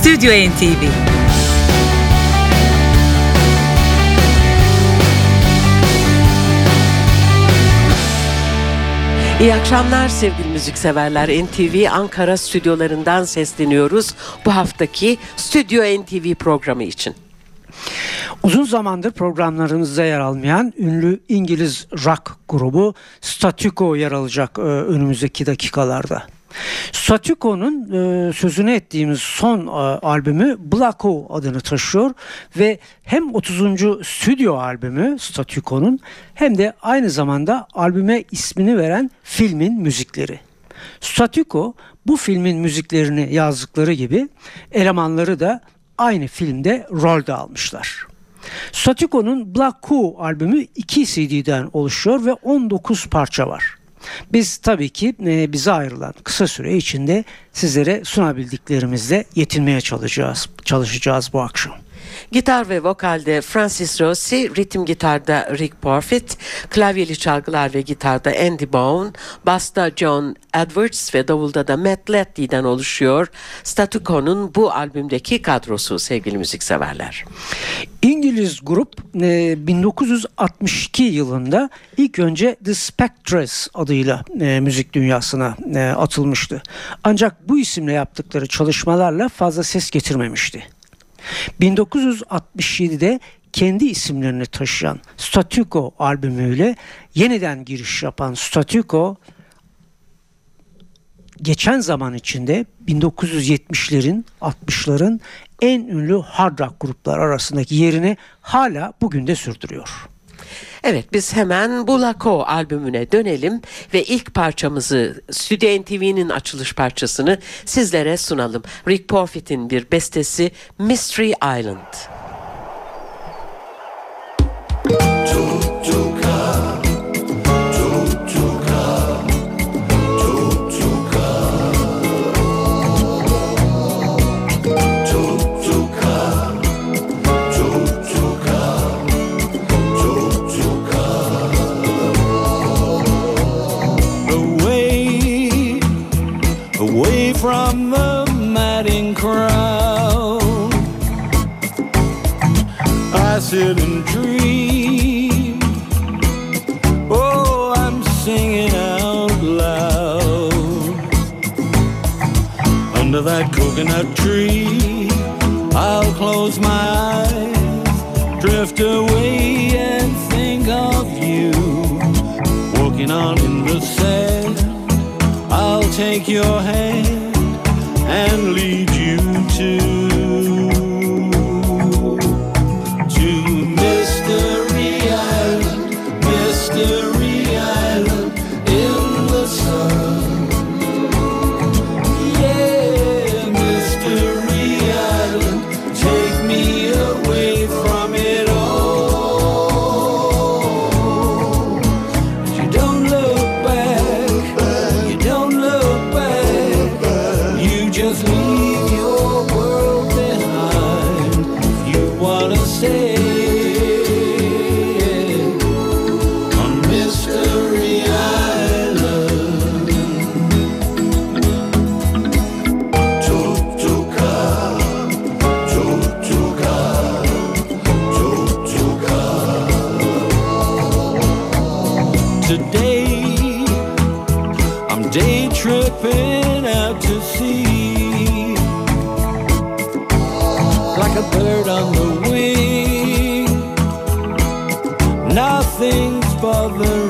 Stüdyo NTV İyi akşamlar sevgili müzikseverler. NTV Ankara stüdyolarından sesleniyoruz bu haftaki Stüdyo NTV programı için. Uzun zamandır programlarımızda yer almayan ünlü İngiliz rock grubu Statico yer alacak e, önümüzdeki dakikalarda. Statico'nun e, sözünü ettiğimiz son e, albümü Blacko adını taşıyor ve hem 30. stüdyo albümü Statico'nun hem de aynı zamanda albüme ismini veren filmin müzikleri. Statico bu filmin müziklerini yazdıkları gibi elemanları da aynı filmde rol de almışlar. Statico'nun Black Coup albümü 2 CD'den oluşuyor ve 19 parça var. Biz tabii ki e, bize ayrılan kısa süre içinde sizlere sunabildiklerimizle yetinmeye çalışacağız, çalışacağız bu akşam. Gitar ve vokalde Francis Rossi, ritim gitarda Rick Parfitt, klavyeli çalgılar ve gitarda Andy Bone, basta John Edwards ve davulda da Matt Latty'den oluşuyor. Statuco'nun bu albümdeki kadrosu sevgili müzikseverler. İngiliz grup 1962 e, yılında ilk önce The Spectres adıyla e, müzik dünyasına e, atılmıştı. Ancak bu isimle yaptıkları çalışmalarla fazla ses getirmemişti. 1967'de kendi isimlerini taşıyan Statuko albümüyle yeniden giriş yapan Statuko geçen zaman içinde 1970'lerin 60'ların en ünlü hard rock gruplar arasındaki yerini hala bugün de sürdürüyor. Evet biz hemen Bulako albümüne dönelim ve ilk parçamızı Stüdyo NTV'nin açılış parçasını sizlere sunalım. Rick Porfit'in bir bestesi Mystery Island. Under that coconut tree. I'll close my eyes, drift away, and think of you walking on in the sand. I'll take your hand and lead you to. heading out to sea. Like a bird on the wing. Nothing's bothering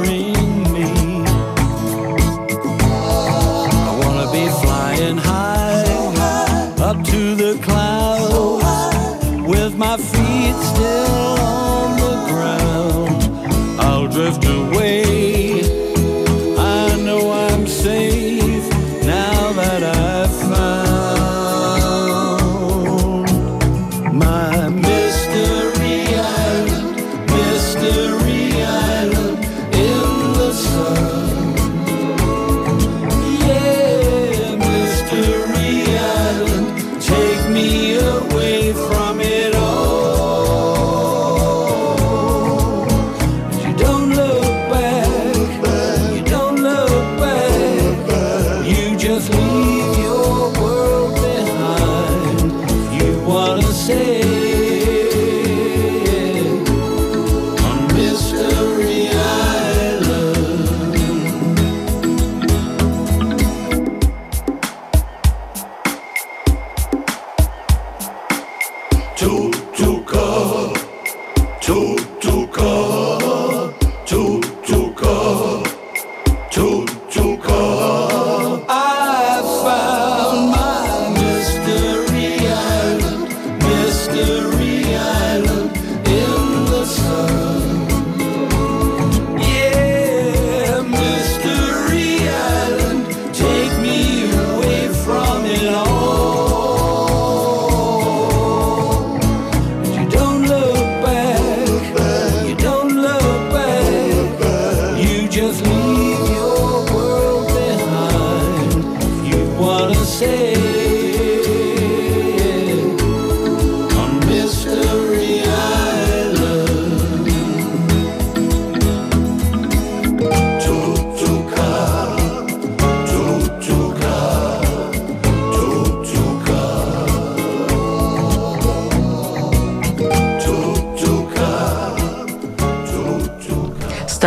just leave your world behind. You wanna say.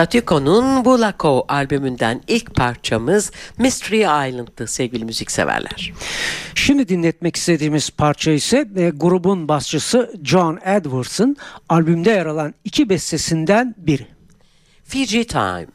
Statüko'nun Bulako albümünden ilk parçamız Mystery Island'dı sevgili müzikseverler. Şimdi dinletmek istediğimiz parça ise e, grubun basçısı John Edwards'ın albümde yer alan iki bestesinden biri. Fiji Time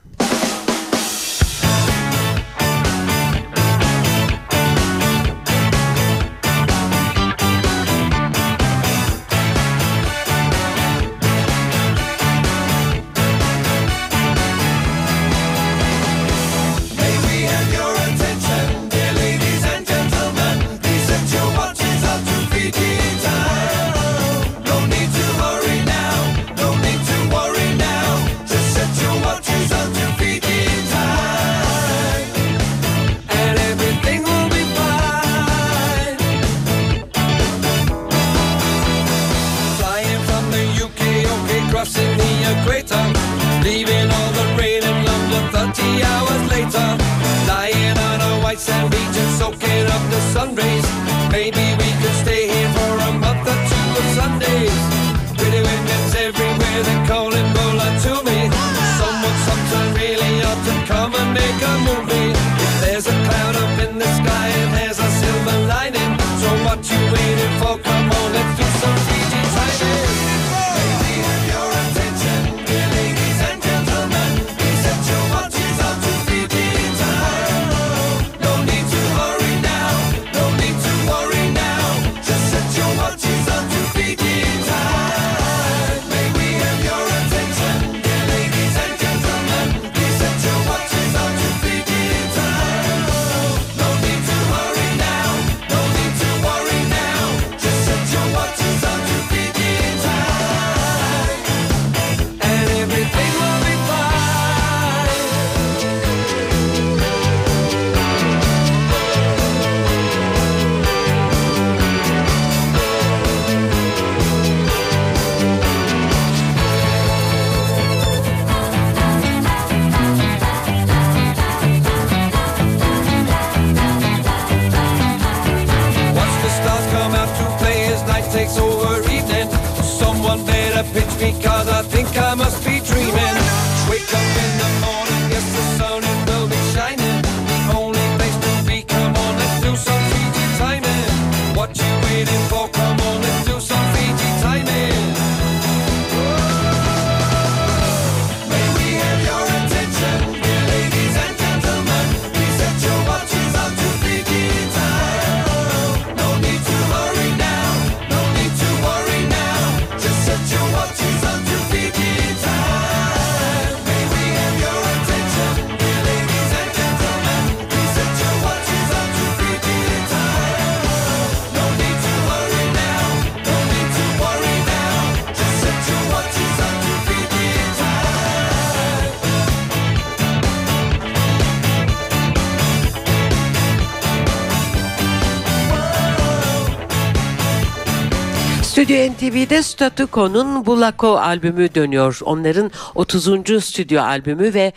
NTV'de Statüko'nun Bulako albümü dönüyor. Onların 30. stüdyo albümü ve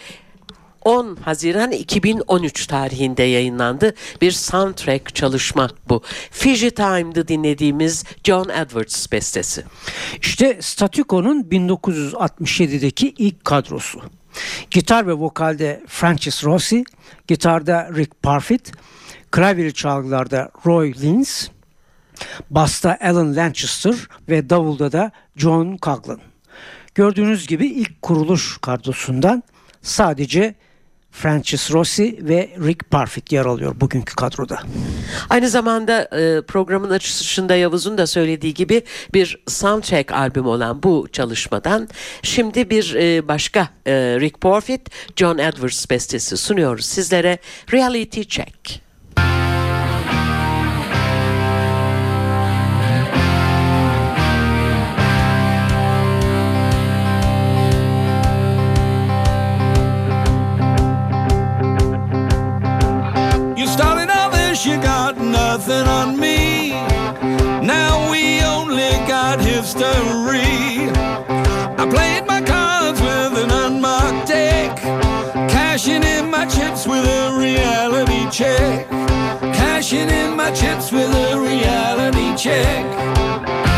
10 Haziran 2013 tarihinde yayınlandı bir soundtrack çalışma bu. Fiji Time'da dinlediğimiz John Edwards bestesi. İşte Statüko'nun 1967'deki ilk kadrosu. Gitar ve vokalde Francis Rossi, gitarda Rick Parfitt, klavye çalgılarda Roy Linz, Basta Alan Lanchester ve davulda da John Coughlin. Gördüğünüz gibi ilk kuruluş kadrosundan sadece Francis Rossi ve Rick Parfit yer alıyor bugünkü kadroda. Aynı zamanda e, programın açılışında Yavuz'un da söylediği gibi bir soundtrack albüm olan bu çalışmadan şimdi bir e, başka e, Rick Parfit, John Edwards bestesi sunuyoruz sizlere Reality Check. nothing on me. Now we only got history. I played my cards with an unmarked deck, cashing in my chips with a reality check, cashing in my chips with a reality check.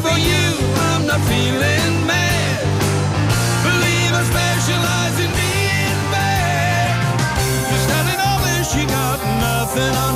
for you, I'm not feeling mad. Believe I specialize in being bad. There's nothing over, she got nothing on.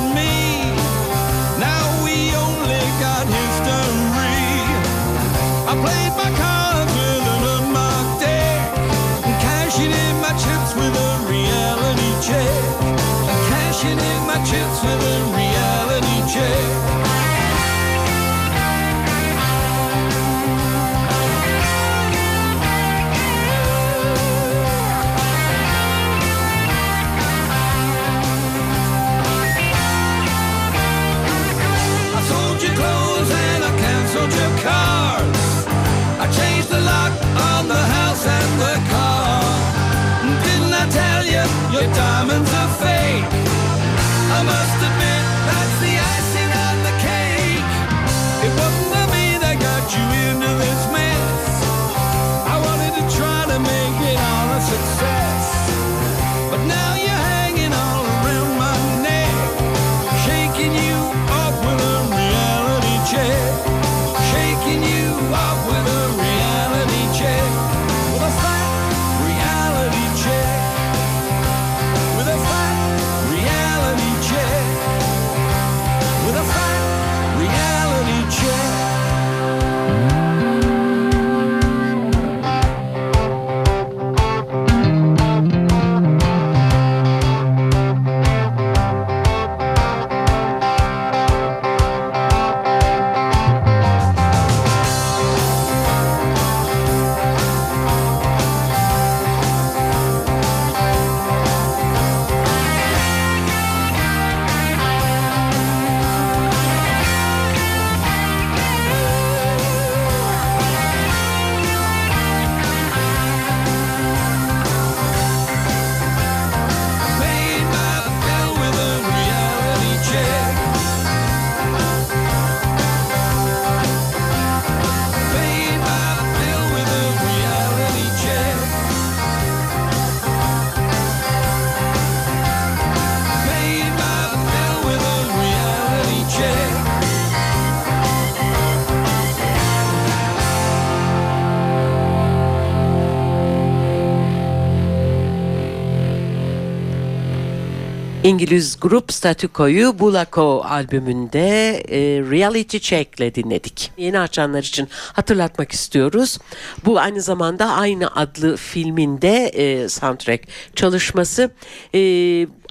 İngiliz grup Statiko'yu Bulako albümünde e, Reality Check'le dinledik. Yeni açanlar için hatırlatmak istiyoruz. Bu aynı zamanda aynı adlı filminde e, soundtrack çalışması. E,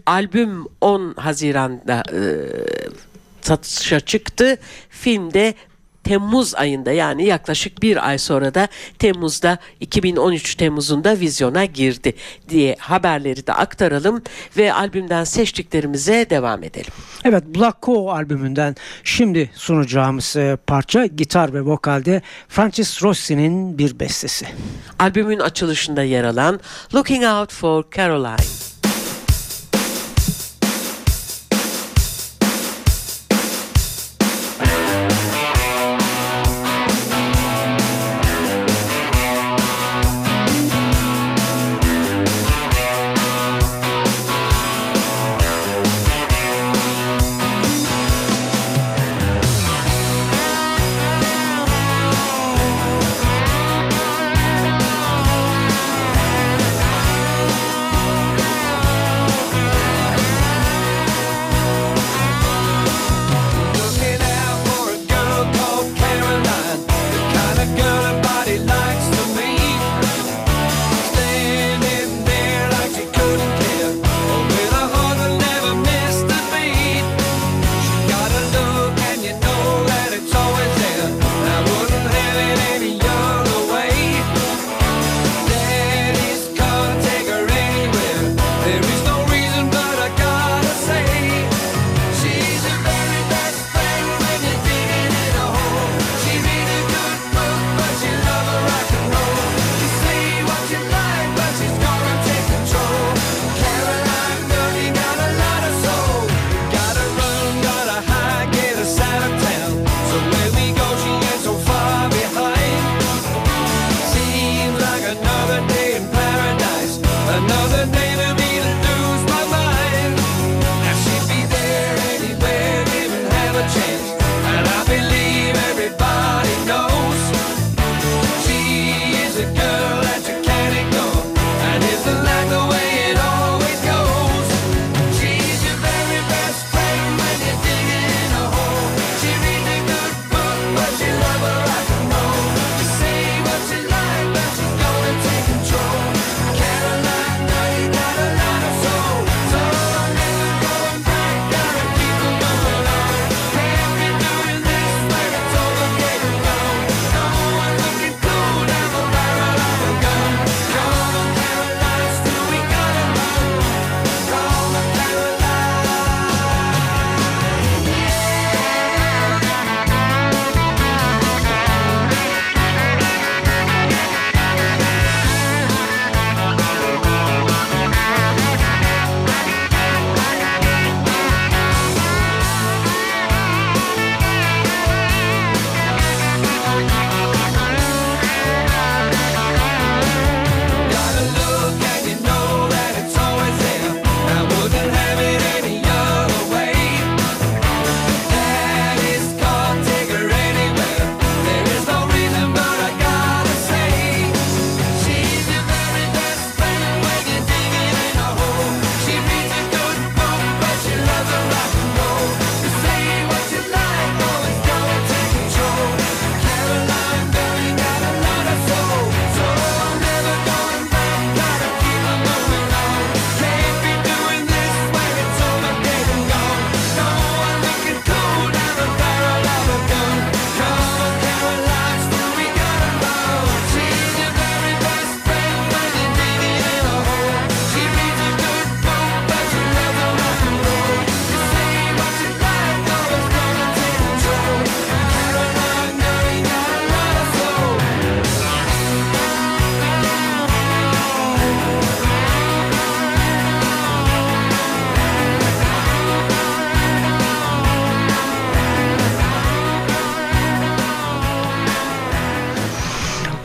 albüm 10 Haziran'da e, satışa çıktı. Filmde Temmuz ayında yani yaklaşık bir ay sonra da Temmuz'da 2013 Temmuz'unda vizyona girdi diye haberleri de aktaralım ve albümden seçtiklerimize devam edelim. Evet Black Co albümünden şimdi sunacağımız e, parça gitar ve vokalde Francis Rossi'nin bir bestesi. Albümün açılışında yer alan Looking Out for Caroline.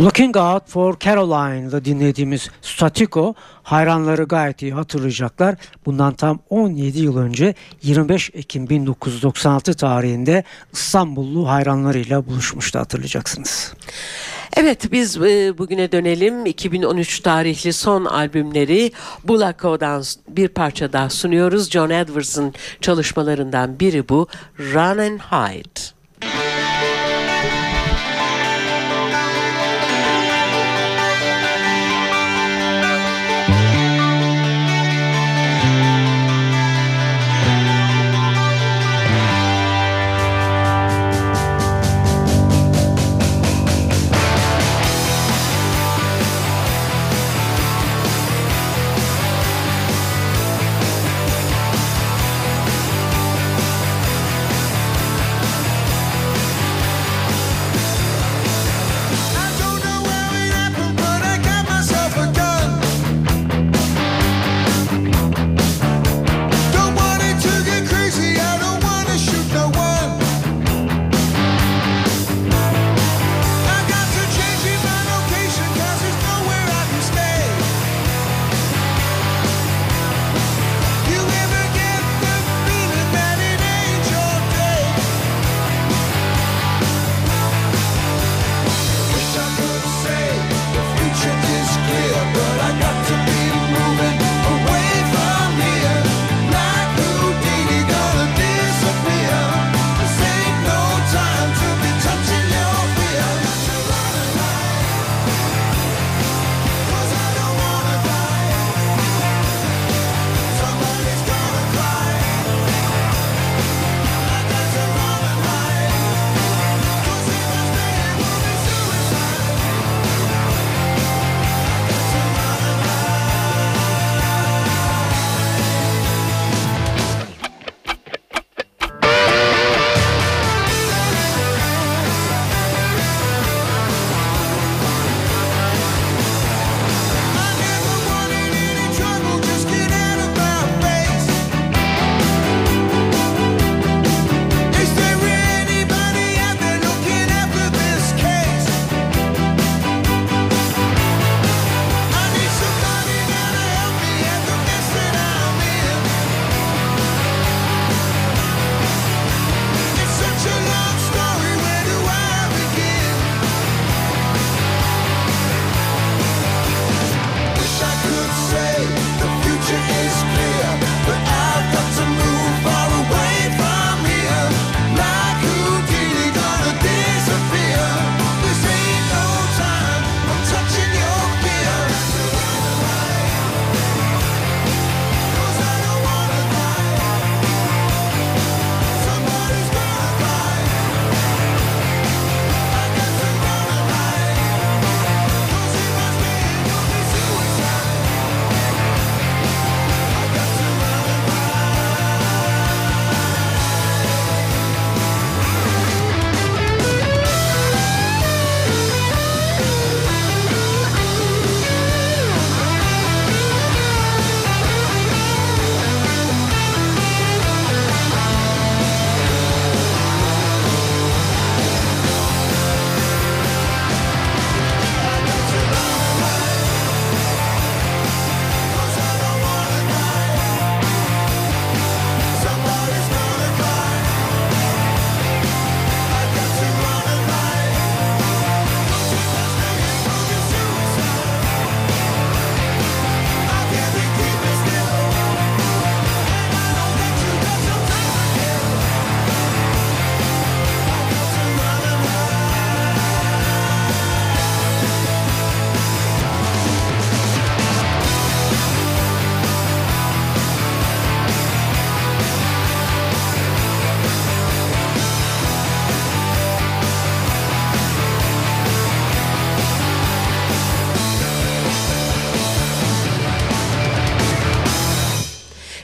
Looking Out for Caroline'da dinlediğimiz Statico hayranları gayet iyi hatırlayacaklar. Bundan tam 17 yıl önce 25 Ekim 1996 tarihinde İstanbullu hayranlarıyla buluşmuştu hatırlayacaksınız. Evet biz e, bugüne dönelim 2013 tarihli son albümleri Bulako'dan bir parça daha sunuyoruz. John Edwards'ın çalışmalarından biri bu Run and Hide.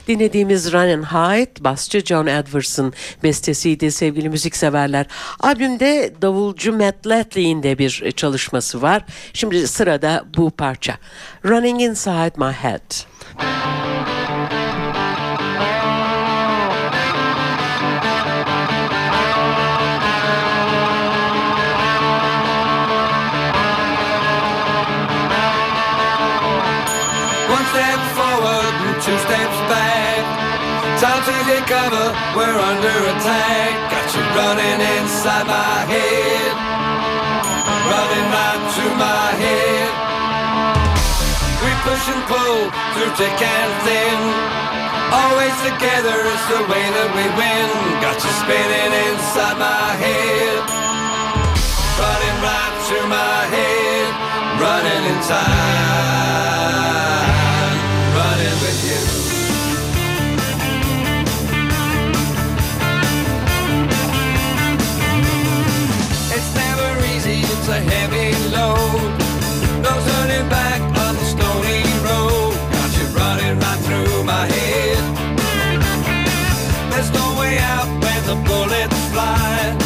Dinlediğimiz Run and Hide basçı John Edwards'ın bestesiydi sevgili müzikseverler. Albümde davulcu Matt Latley'in de bir çalışması var. Şimdi sırada bu parça. Running Inside My Head. Müzik Time to take cover, we're under attack. Got you running inside my head. Running right through my head. We push and pull through thick and thin. Always together is the way that we win. Got you spinning inside my head. Running right through my head. Running in bullets fly.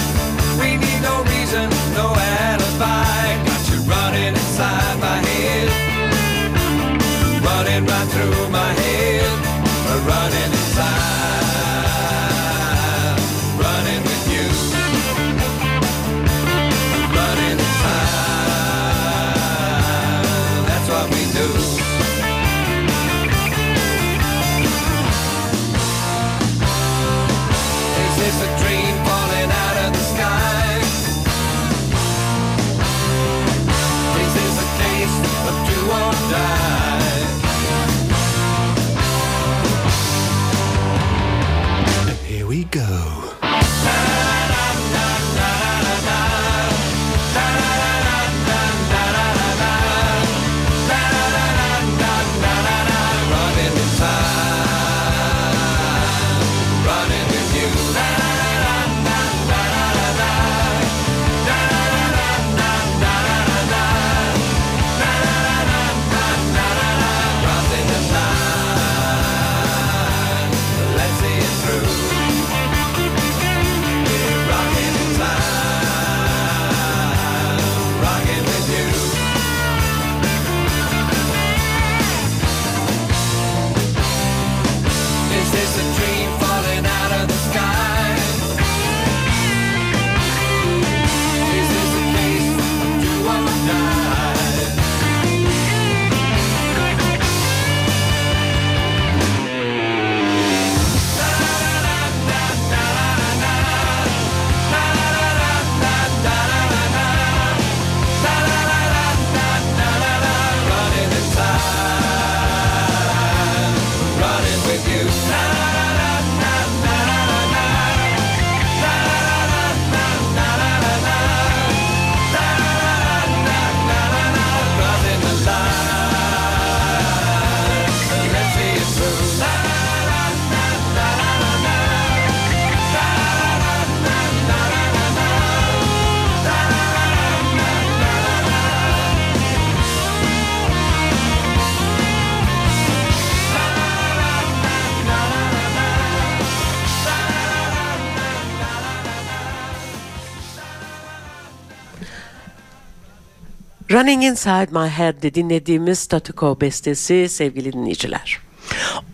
Running Inside My Head'de dinlediğimiz Statico bestesi sevgili dinleyiciler.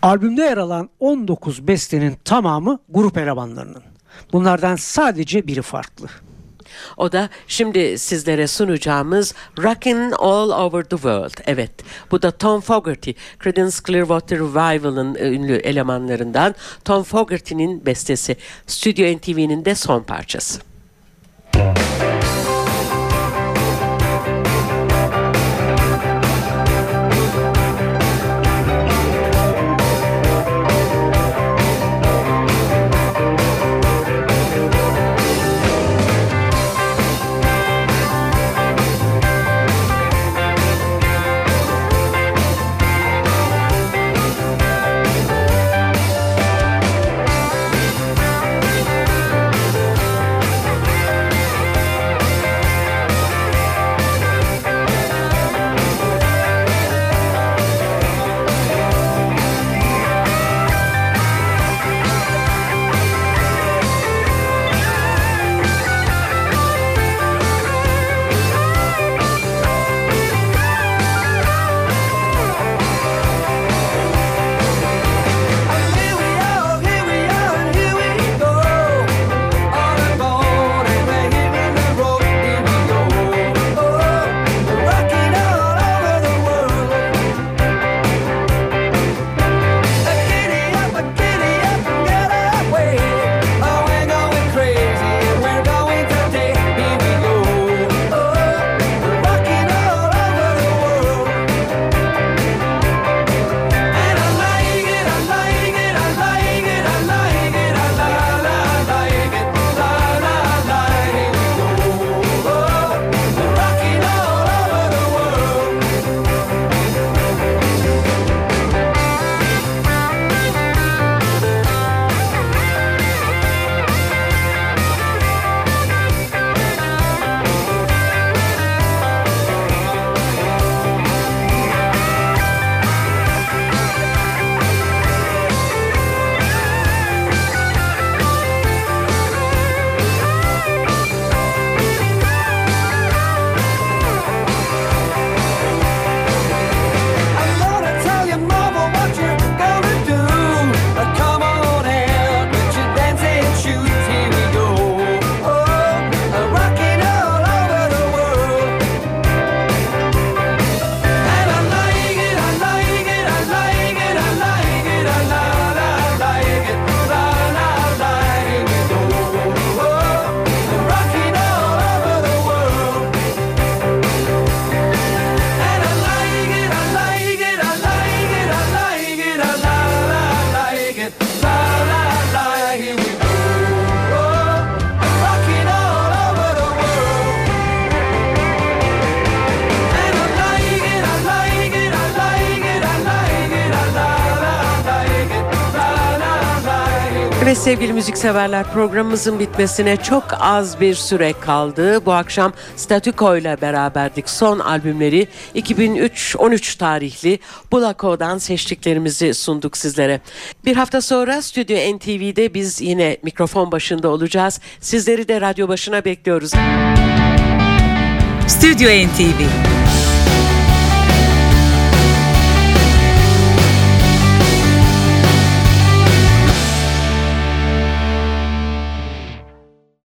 Albümde yer alan 19 bestenin tamamı grup elemanlarının. Bunlardan sadece biri farklı. O da şimdi sizlere sunacağımız Rockin' All Over the World. Evet bu da Tom Fogerty, Creedence Clearwater Revival'ın e, ünlü elemanlarından Tom Fogerty'nin bestesi. Stüdyo NTV'nin de son parçası. Running Evet sevgili müzikseverler programımızın bitmesine çok az bir süre kaldı. Bu akşam Statüko ile beraberdik. Son albümleri 2003-13 tarihli Bulako'dan seçtiklerimizi sunduk sizlere. Bir hafta sonra Stüdyo NTV'de biz yine mikrofon başında olacağız. Sizleri de radyo başına bekliyoruz. Stüdyo NTV